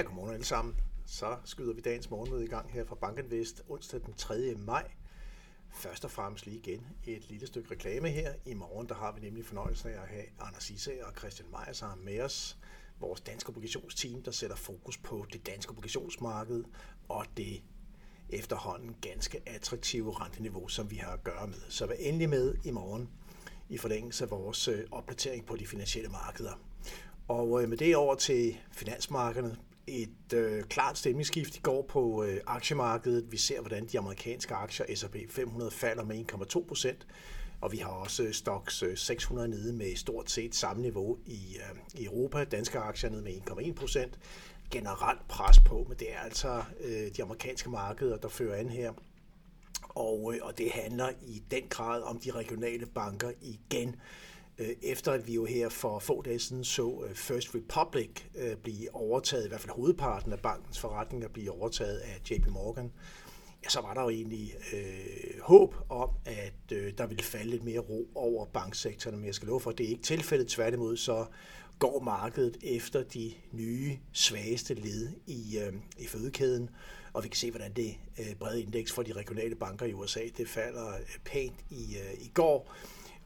Ja, godmorgen alle sammen. Så skyder vi dagens morgenmøde i gang her fra Bankinvest onsdag den 3. maj. Først og fremmest lige igen et lille stykke reklame her. I morgen der har vi nemlig fornøjelsen af at have Anders Isse og Christian Meier sammen med os. Vores danske obligationsteam, der sætter fokus på det danske obligationsmarked og det efterhånden ganske attraktive renteniveau, som vi har at gøre med. Så vær endelig med i morgen i forlængelse af vores øh, opdatering på de finansielle markeder. Og øh, med det over til finansmarkederne. Et øh, klart stemningsskift i går på øh, aktiemarkedet. Vi ser, hvordan de amerikanske aktier S&P 500 falder med 1,2 procent. Og vi har også øh, Stocks øh, 600 nede med stort set samme niveau i, øh, i Europa. Danske aktier nede med 1,1 procent. Generelt pres på, men det er altså øh, de amerikanske markeder, der fører an her. Og, øh, og det handler i den grad om de regionale banker igen. Øh, efter at vi jo her for få dage siden så øh, First Republic øh, blive overtaget, i hvert fald hovedparten af bankens forretninger blive overtaget af JP Morgan, ja, så var der jo egentlig øh, håb om, at øh, der ville falde lidt mere ro over banksektoren, men jeg skal love for, at det er ikke tilfældet. Tværtimod så går markedet efter de nye, svageste led i, øh, i fødekæden, og vi kan se, hvordan det øh, brede indeks for de regionale banker i USA, det falder øh, pænt i, øh, i går.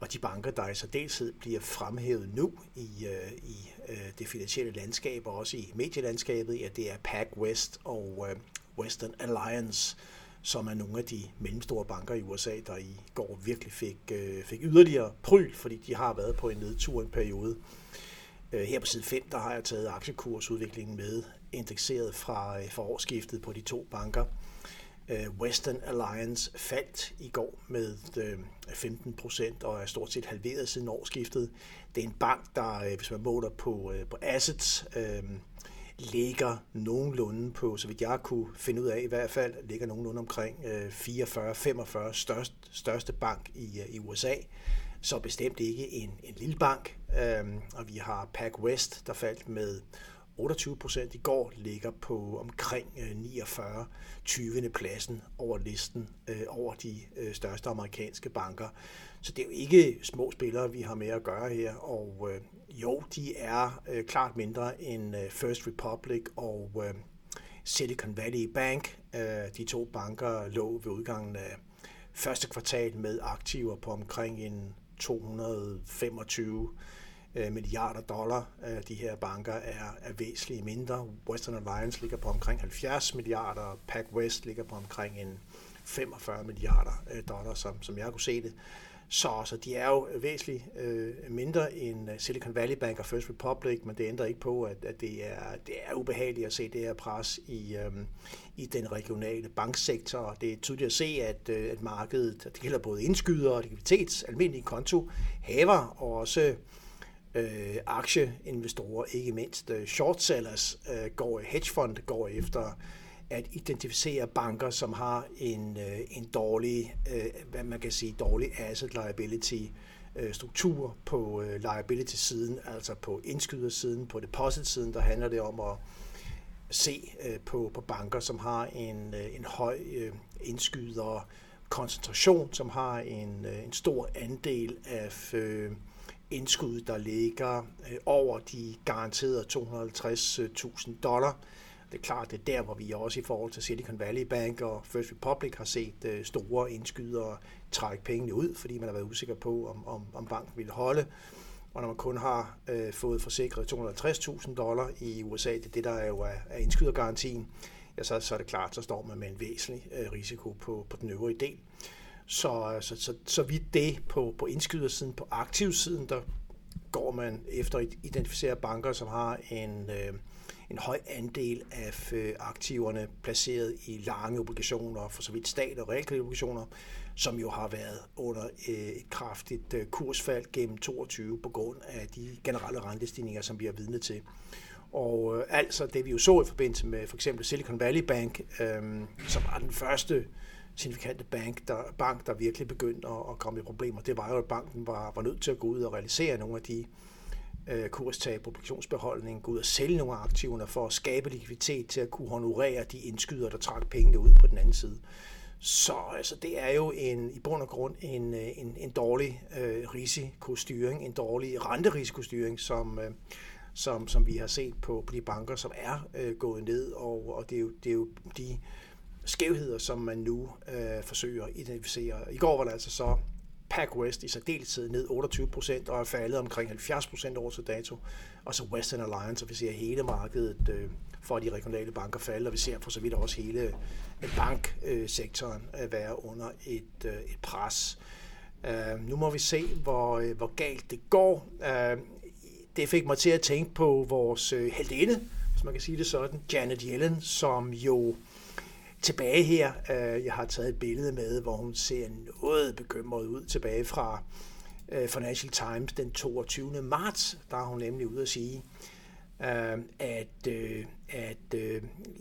Og de banker, der i særdeleshed bliver fremhævet nu i, øh, i øh, det finansielle landskab og også i medielandskabet, ja, det er PacWest og øh, Western Alliance, som er nogle af de mellemstore banker i USA, der i går virkelig fik, øh, fik yderligere pryl, fordi de har været på en nedtur en periode. Øh, her på side 5, der har jeg taget aktiekursudviklingen med, indekseret fra, øh, fra årsskiftet på de to banker. Øh, Western Alliance faldt i går med øh, 15 procent og er stort set halveret siden årsskiftet. Det er en bank, der, øh, hvis man måler på, på assets, ligger nogenlunde på, så vidt jeg kunne finde ud af i hvert fald, ligger nogenlunde omkring 44-45 største, største bank i, i USA. Så bestemt ikke en, en lille bank. Og vi har PacWest, der faldt med 28 procent i går ligger på omkring øh, 49 20. pladsen over listen øh, over de øh, største amerikanske banker. Så det er jo ikke små spillere, vi har med at gøre her, og øh, jo, de er øh, klart mindre end First Republic og Silicon Valley Bank. De to banker lå ved udgangen af første kvartal med aktiver på omkring en 225 Øh, milliarder dollar. Øh, de her banker er, er væsentligt mindre. Western Alliance ligger på omkring 70 milliarder, PacWest ligger på omkring en 45 milliarder øh, dollar, som, som jeg kunne se det. Så, så de er jo væsentligt øh, mindre end Silicon Valley Bank og First Republic, men det ændrer ikke på, at, at det, er, det er ubehageligt at se det her pres i, øh, i den regionale banksektor. Det er tydeligt at se, at, øh, at markedet, det gælder både indskyder og likviditets, almindelige konto, haver og også øh, aktieinvestorer, ikke mindst øh, shortsellers, øh, går hedgefond går efter at identificere banker, som har en, øh, en dårlig, øh, hvad man kan sige, dårlig asset liability øh, struktur på øh, liability-siden, altså på indskydersiden, på deposit-siden, der handler det om at se øh, på, på banker, som har en, øh, en høj øh, indskyder koncentration, som har en, øh, en stor andel af øh, indskud, der ligger øh, over de garanterede 250.000 dollar. Det er klart, det er der, hvor vi også i forhold til Silicon Valley Bank og First Republic har set øh, store indskydere trække pengene ud, fordi man har været usikker på, om, om, om banken ville holde. Og når man kun har øh, fået forsikret 250.000 dollar i USA, det er det, der er jo er, er indskydergarantien, ja, så, så er det klart, så står man med en væsentlig øh, risiko på, på den øvrige del. Så, øh, så, så, så vidt det på, på indskydersiden, på aktivsiden, der går man efter at identificere banker, som har en, øh, en høj andel af øh, aktiverne placeret i lange obligationer, for så vidt stat- og realkreditobligationer, som jo har været under øh, et kraftigt øh, kursfald gennem 22 på grund af de generelle rentestigninger, som vi har vidnet til. Og øh, altså det vi jo så i forbindelse med for eksempel Silicon Valley Bank, øh, som var den første signifikante bank, der, bank, der virkelig begyndte at, at komme i problemer, det var jo, at banken var, var nødt til at gå ud og realisere nogle af de øh, kurstab på gå ud og sælge nogle af aktiverne for at skabe likviditet til at kunne honorere de indskyder, der trak pengene ud på den anden side. Så altså, det er jo en, i bund og grund en, øh, en, en dårlig øh, risikostyring, en dårlig renterisikostyring, som, øh, som, som vi har set på, på de banker, som er øh, gået ned, og, og det, er jo, det er jo de skævheder, som man nu øh, forsøger at identificere. I går var der altså så PacWest i særdeleshed ned 28 procent og er faldet omkring 70 procent over til dato. Og så Western Alliance, og vi ser hele markedet øh, for de regionale banker falde, og vi ser for så vidt også hele øh, banksektoren øh, være under et, øh, et pres. Uh, nu må vi se, hvor, øh, hvor galt det går. Uh, det fik mig til at tænke på vores uh, heldinde, hvis man kan sige det sådan, Janet Yellen, som jo tilbage her, øh, jeg har taget et billede med, hvor hun ser noget bekymret ud tilbage fra øh, Financial Times den 22. marts. Der er hun nemlig ude at sige, øh, at, at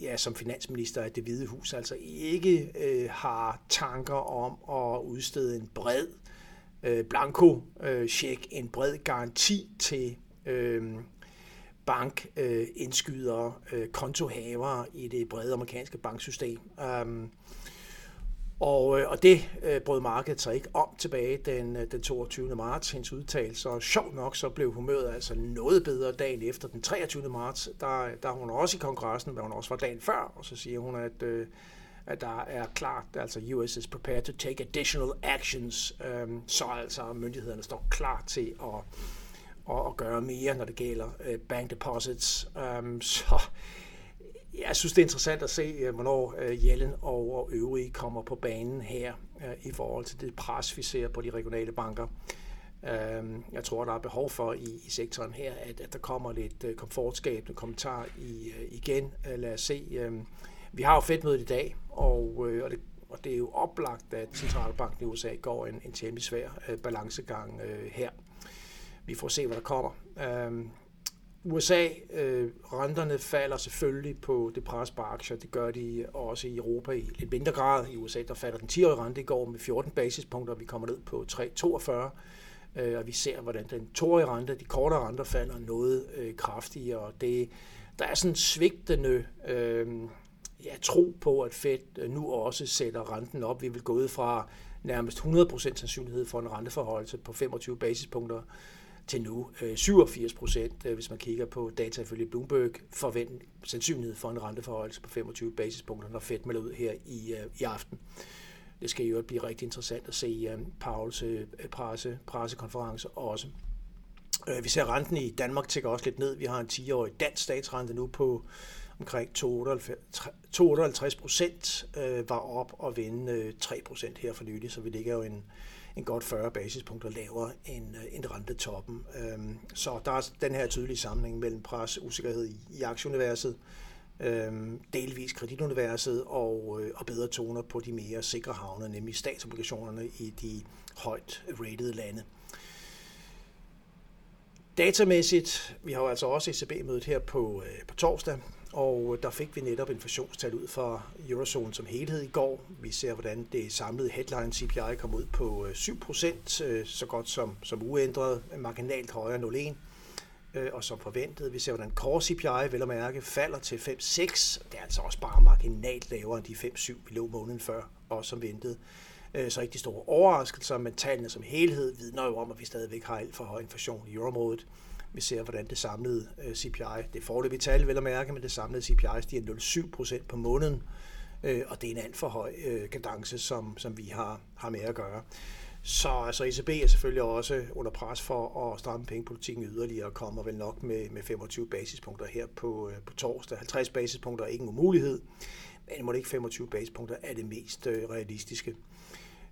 ja, som finansminister at det hvide hus altså ikke har tanker om at udstede en bred blanko-check, en bred garanti til øh, bankindskydere, øh, kontohavere i det brede amerikanske banksystem. Um, og, øh, og det øh, brød markedet sig ikke om tilbage den, øh, den 22. marts, hendes udtalelse. Og sjov nok, så blev humøret altså noget bedre dagen efter den 23. marts. Der, der hun også i kongressen, men hun også var dagen før, og så siger hun, at øh, at der er klart, altså US is prepared to take additional actions, um, så altså myndighederne står klar til at, og, og gøre mere, når det gælder øh, bank deposits. Um, så jeg synes, det er interessant at se, øh, hvornår øh, Jellen og, og øvrige kommer på banen her øh, i forhold til det pres, vi ser på de regionale banker. Um, jeg tror, der er behov for i, i sektoren her, at, at der kommer lidt komfortskabende kommentar i, igen. Lad os se. Øhm, vi har jo fedtmødet i dag, og, og, det, og det er jo oplagt, at Centralbanken i USA går en, en temmelig svær balancegang her. Vi får se, hvad der kommer. Øh, USA, øh, renterne falder selvfølgelig på det pres på aktier. Det gør de også i Europa i lidt mindre grad. I USA der falder den 10-årige rente i går med 14 basispunkter, og vi kommer ned på 3,42. Øh, og vi ser, hvordan den 2-årige rente, de kortere renter, falder noget øh, kraftigere. Det, der er sådan svigtende øh, ja, tro på, at Fed øh, nu også sætter renten op. Vi vil gå ud fra nærmest 100% sandsynlighed for en renteforholdelse på 25 basispunkter til nu øh, 87 procent, øh, hvis man kigger på data ifølge Bloomberg, forvent sandsynlighed for en renteforholdelse på 25 basispunkter, når Fed melder ud her i, øh, i aften. Det skal jo blive rigtig interessant at se Pauls presse, pressekonference også. Vi ser renten i Danmark tækker også lidt ned. Vi har en 10-årig dansk statsrente nu på omkring 52 procent var op og vende 3 procent her for nylig, så vi ligger jo en, en godt 40 basispunkter lavere end, øh, end rentetoppen. Øhm, så der er altså den her tydelige sammenhæng mellem pres og usikkerhed i, i aktieuniverset, øhm, delvis kredituniverset og, øh, og bedre toner på de mere sikre havne, nemlig statsobligationerne i de højt rated lande. Datamæssigt, vi har jo altså også ECB-mødet her på, øh, på torsdag, og øh, der fik vi netop inflationstal ud fra eurozonen som helhed i går. Vi ser, hvordan det samlede headline CPI kom ud på øh, 7%, øh, så godt som, som uændret, marginalt højere 0,1 og som forventet. Vi ser, hvordan core CPI, vel at mærke, falder til 5,6. Det er altså også bare marginalt lavere end de 5,7, vi lå måneden før, og som ventet. Så ikke de store overraskelser, men tallene som helhed vidner jo om, at vi stadigvæk har alt for høj inflation i euroområdet. Vi ser, hvordan det samlede øh, CPI, det får vi tal vel at mærke, men det samlede CPI stiger 0,7 procent på måneden, øh, og det er en alt for høj øh, kadence, som, som vi har, har med at gøre. Så altså ECB er selvfølgelig også under pres for at stramme pengepolitikken yderligere og kommer vel nok med, med 25 basispunkter her på, på torsdag. 50 basispunkter er ikke en umulighed, men må det ikke 25 basispunkter er det mest realistiske.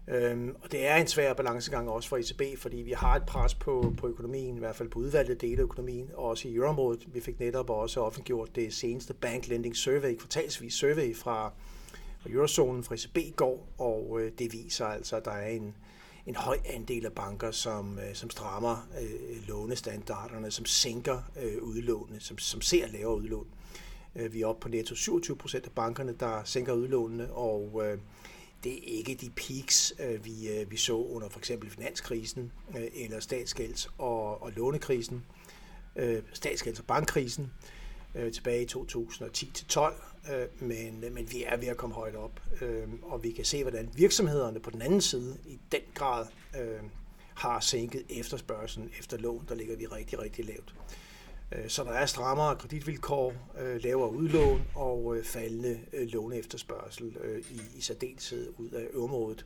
Øhm, og det er en svær balancegang også for ECB, fordi vi har et pres på, på økonomien, i hvert fald på udvalgte dele af økonomien, og også i euroområdet. Vi fik netop også offentliggjort det seneste Bank Lending Survey, kvartalsvis survey fra, fra Eurozonen fra ECB i går, og øh, det viser altså, at der er en, en høj andel af banker, som, øh, som strammer øh, lånestandarderne, som sænker øh, udlånene, som, som ser lavere udlån. Øh, vi er oppe på netto 27 procent af bankerne, der sænker udlånene, og øh, det er ikke de peaks, øh, vi, øh, vi så under for eksempel finanskrisen øh, eller statsgælds- og, og lånekrisen, statsgælds- og bankkrisen tilbage i 2010-12, men, men vi er ved at komme højt op, og vi kan se, hvordan virksomhederne på den anden side i den grad har sænket efterspørgselen efter lån, der ligger vi rigtig, rigtig lavt. Øh, så der er strammere kreditvilkår, øh, lavere udlån og øh, faldende låne efterspørgsel i, i særdeleshed ud af området.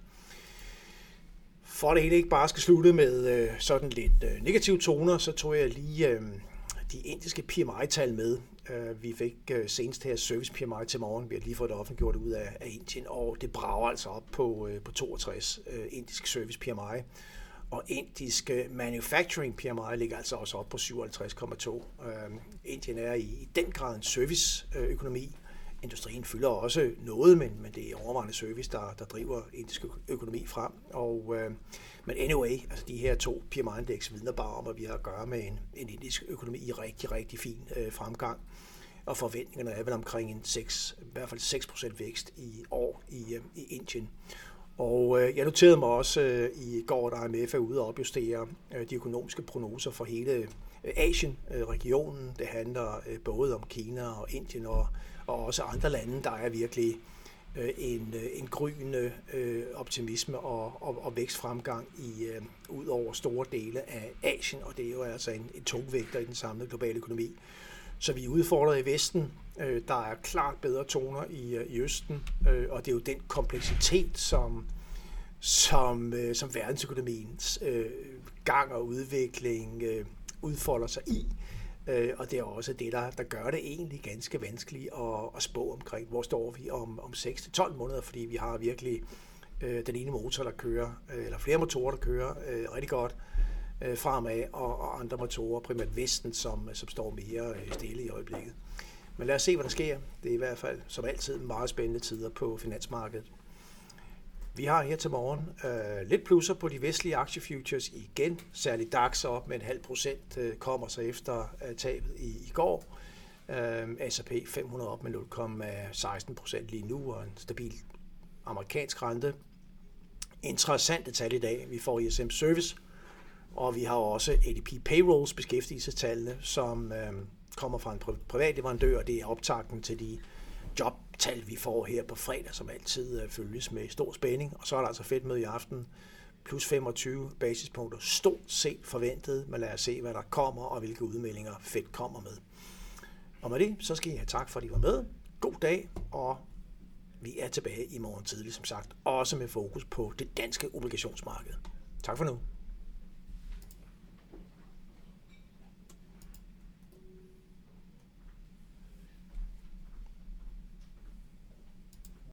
For det hele ikke bare skal slutte med sådan lidt negative toner, så tog jeg lige de indiske PMI-tal med. Vi fik senest her service PMI til morgen. Vi har lige fået det offentliggjort ud af, Indien, og det brager altså op på, på 62 indisk service PMI og indiske manufacturing PMI ligger altså også op på 57,2. Øh, Indien er i, i den grad en serviceøkonomi. Industrien fylder også noget, men, men det er overvejende service, der, der driver indisk økonomi frem. Og, øh, men anyway, altså de her to PMI-indeks vidner bare om, at vi har at gøre med en, en indisk økonomi i rigtig, rigtig fin øh, fremgang. Og forventningerne er vel omkring en 6, i hvert fald 6% vækst i år i, øh, i Indien. Og øh, jeg noterede mig også øh, i går, der IMF er ude og opjustere øh, de økonomiske prognoser for hele øh, Asien-regionen. Øh, det handler øh, både om Kina og Indien og, og også andre lande, der er virkelig øh, en, øh, en gryende øh, optimisme og, og, og vækstfremgang i øh, ud over store dele af Asien, og det er jo altså en, en tungvægter i den samlede globale økonomi. Så vi er udfordret i Vesten. Øh, der er klart bedre toner i, øh, i Østen, øh, og det er jo den kompleksitet, som, som, øh, som verdensøkonomiens øh, gang og udvikling udfolder sig i. og det er også det, der, der gør det egentlig ganske vanskeligt at, at spå omkring, hvor står vi om, om 6-12 måneder, fordi vi har virkelig den ene motor, der kører, eller flere motorer, der kører rigtig godt, øh, fremad, og, og andre motorer, primært Vesten, som, øh, som står mere øh, stille i øjeblikket. Men lad os se, hvad der sker. Det er i hvert fald, som altid, meget spændende tider på finansmarkedet. Vi har her til morgen øh, lidt plusser på de vestlige aktiefutures igen. Særligt DAX op med en halv procent øh, kommer så efter øh, tabet i, i går. Øh, S&P 500 op med 0,16 procent lige nu og en stabil amerikansk rente. Interessante tal i dag. Vi får ISM Service og vi har også ADP Payrolls beskæftigelsestallene, som øh, kommer fra en privat leverandør, og det er optakten til de jobtal, vi får her på fredag, som altid øh, følges med stor spænding. Og så er der altså fedt med i aften, plus 25 basispunkter, stort set forventet, men lad os se, hvad der kommer, og hvilke udmeldinger Fed kommer med. Og med det, så skal I have tak, for at I var med. God dag, og vi er tilbage i morgen tidlig, som sagt, også med fokus på det danske obligationsmarked. Tak for nu.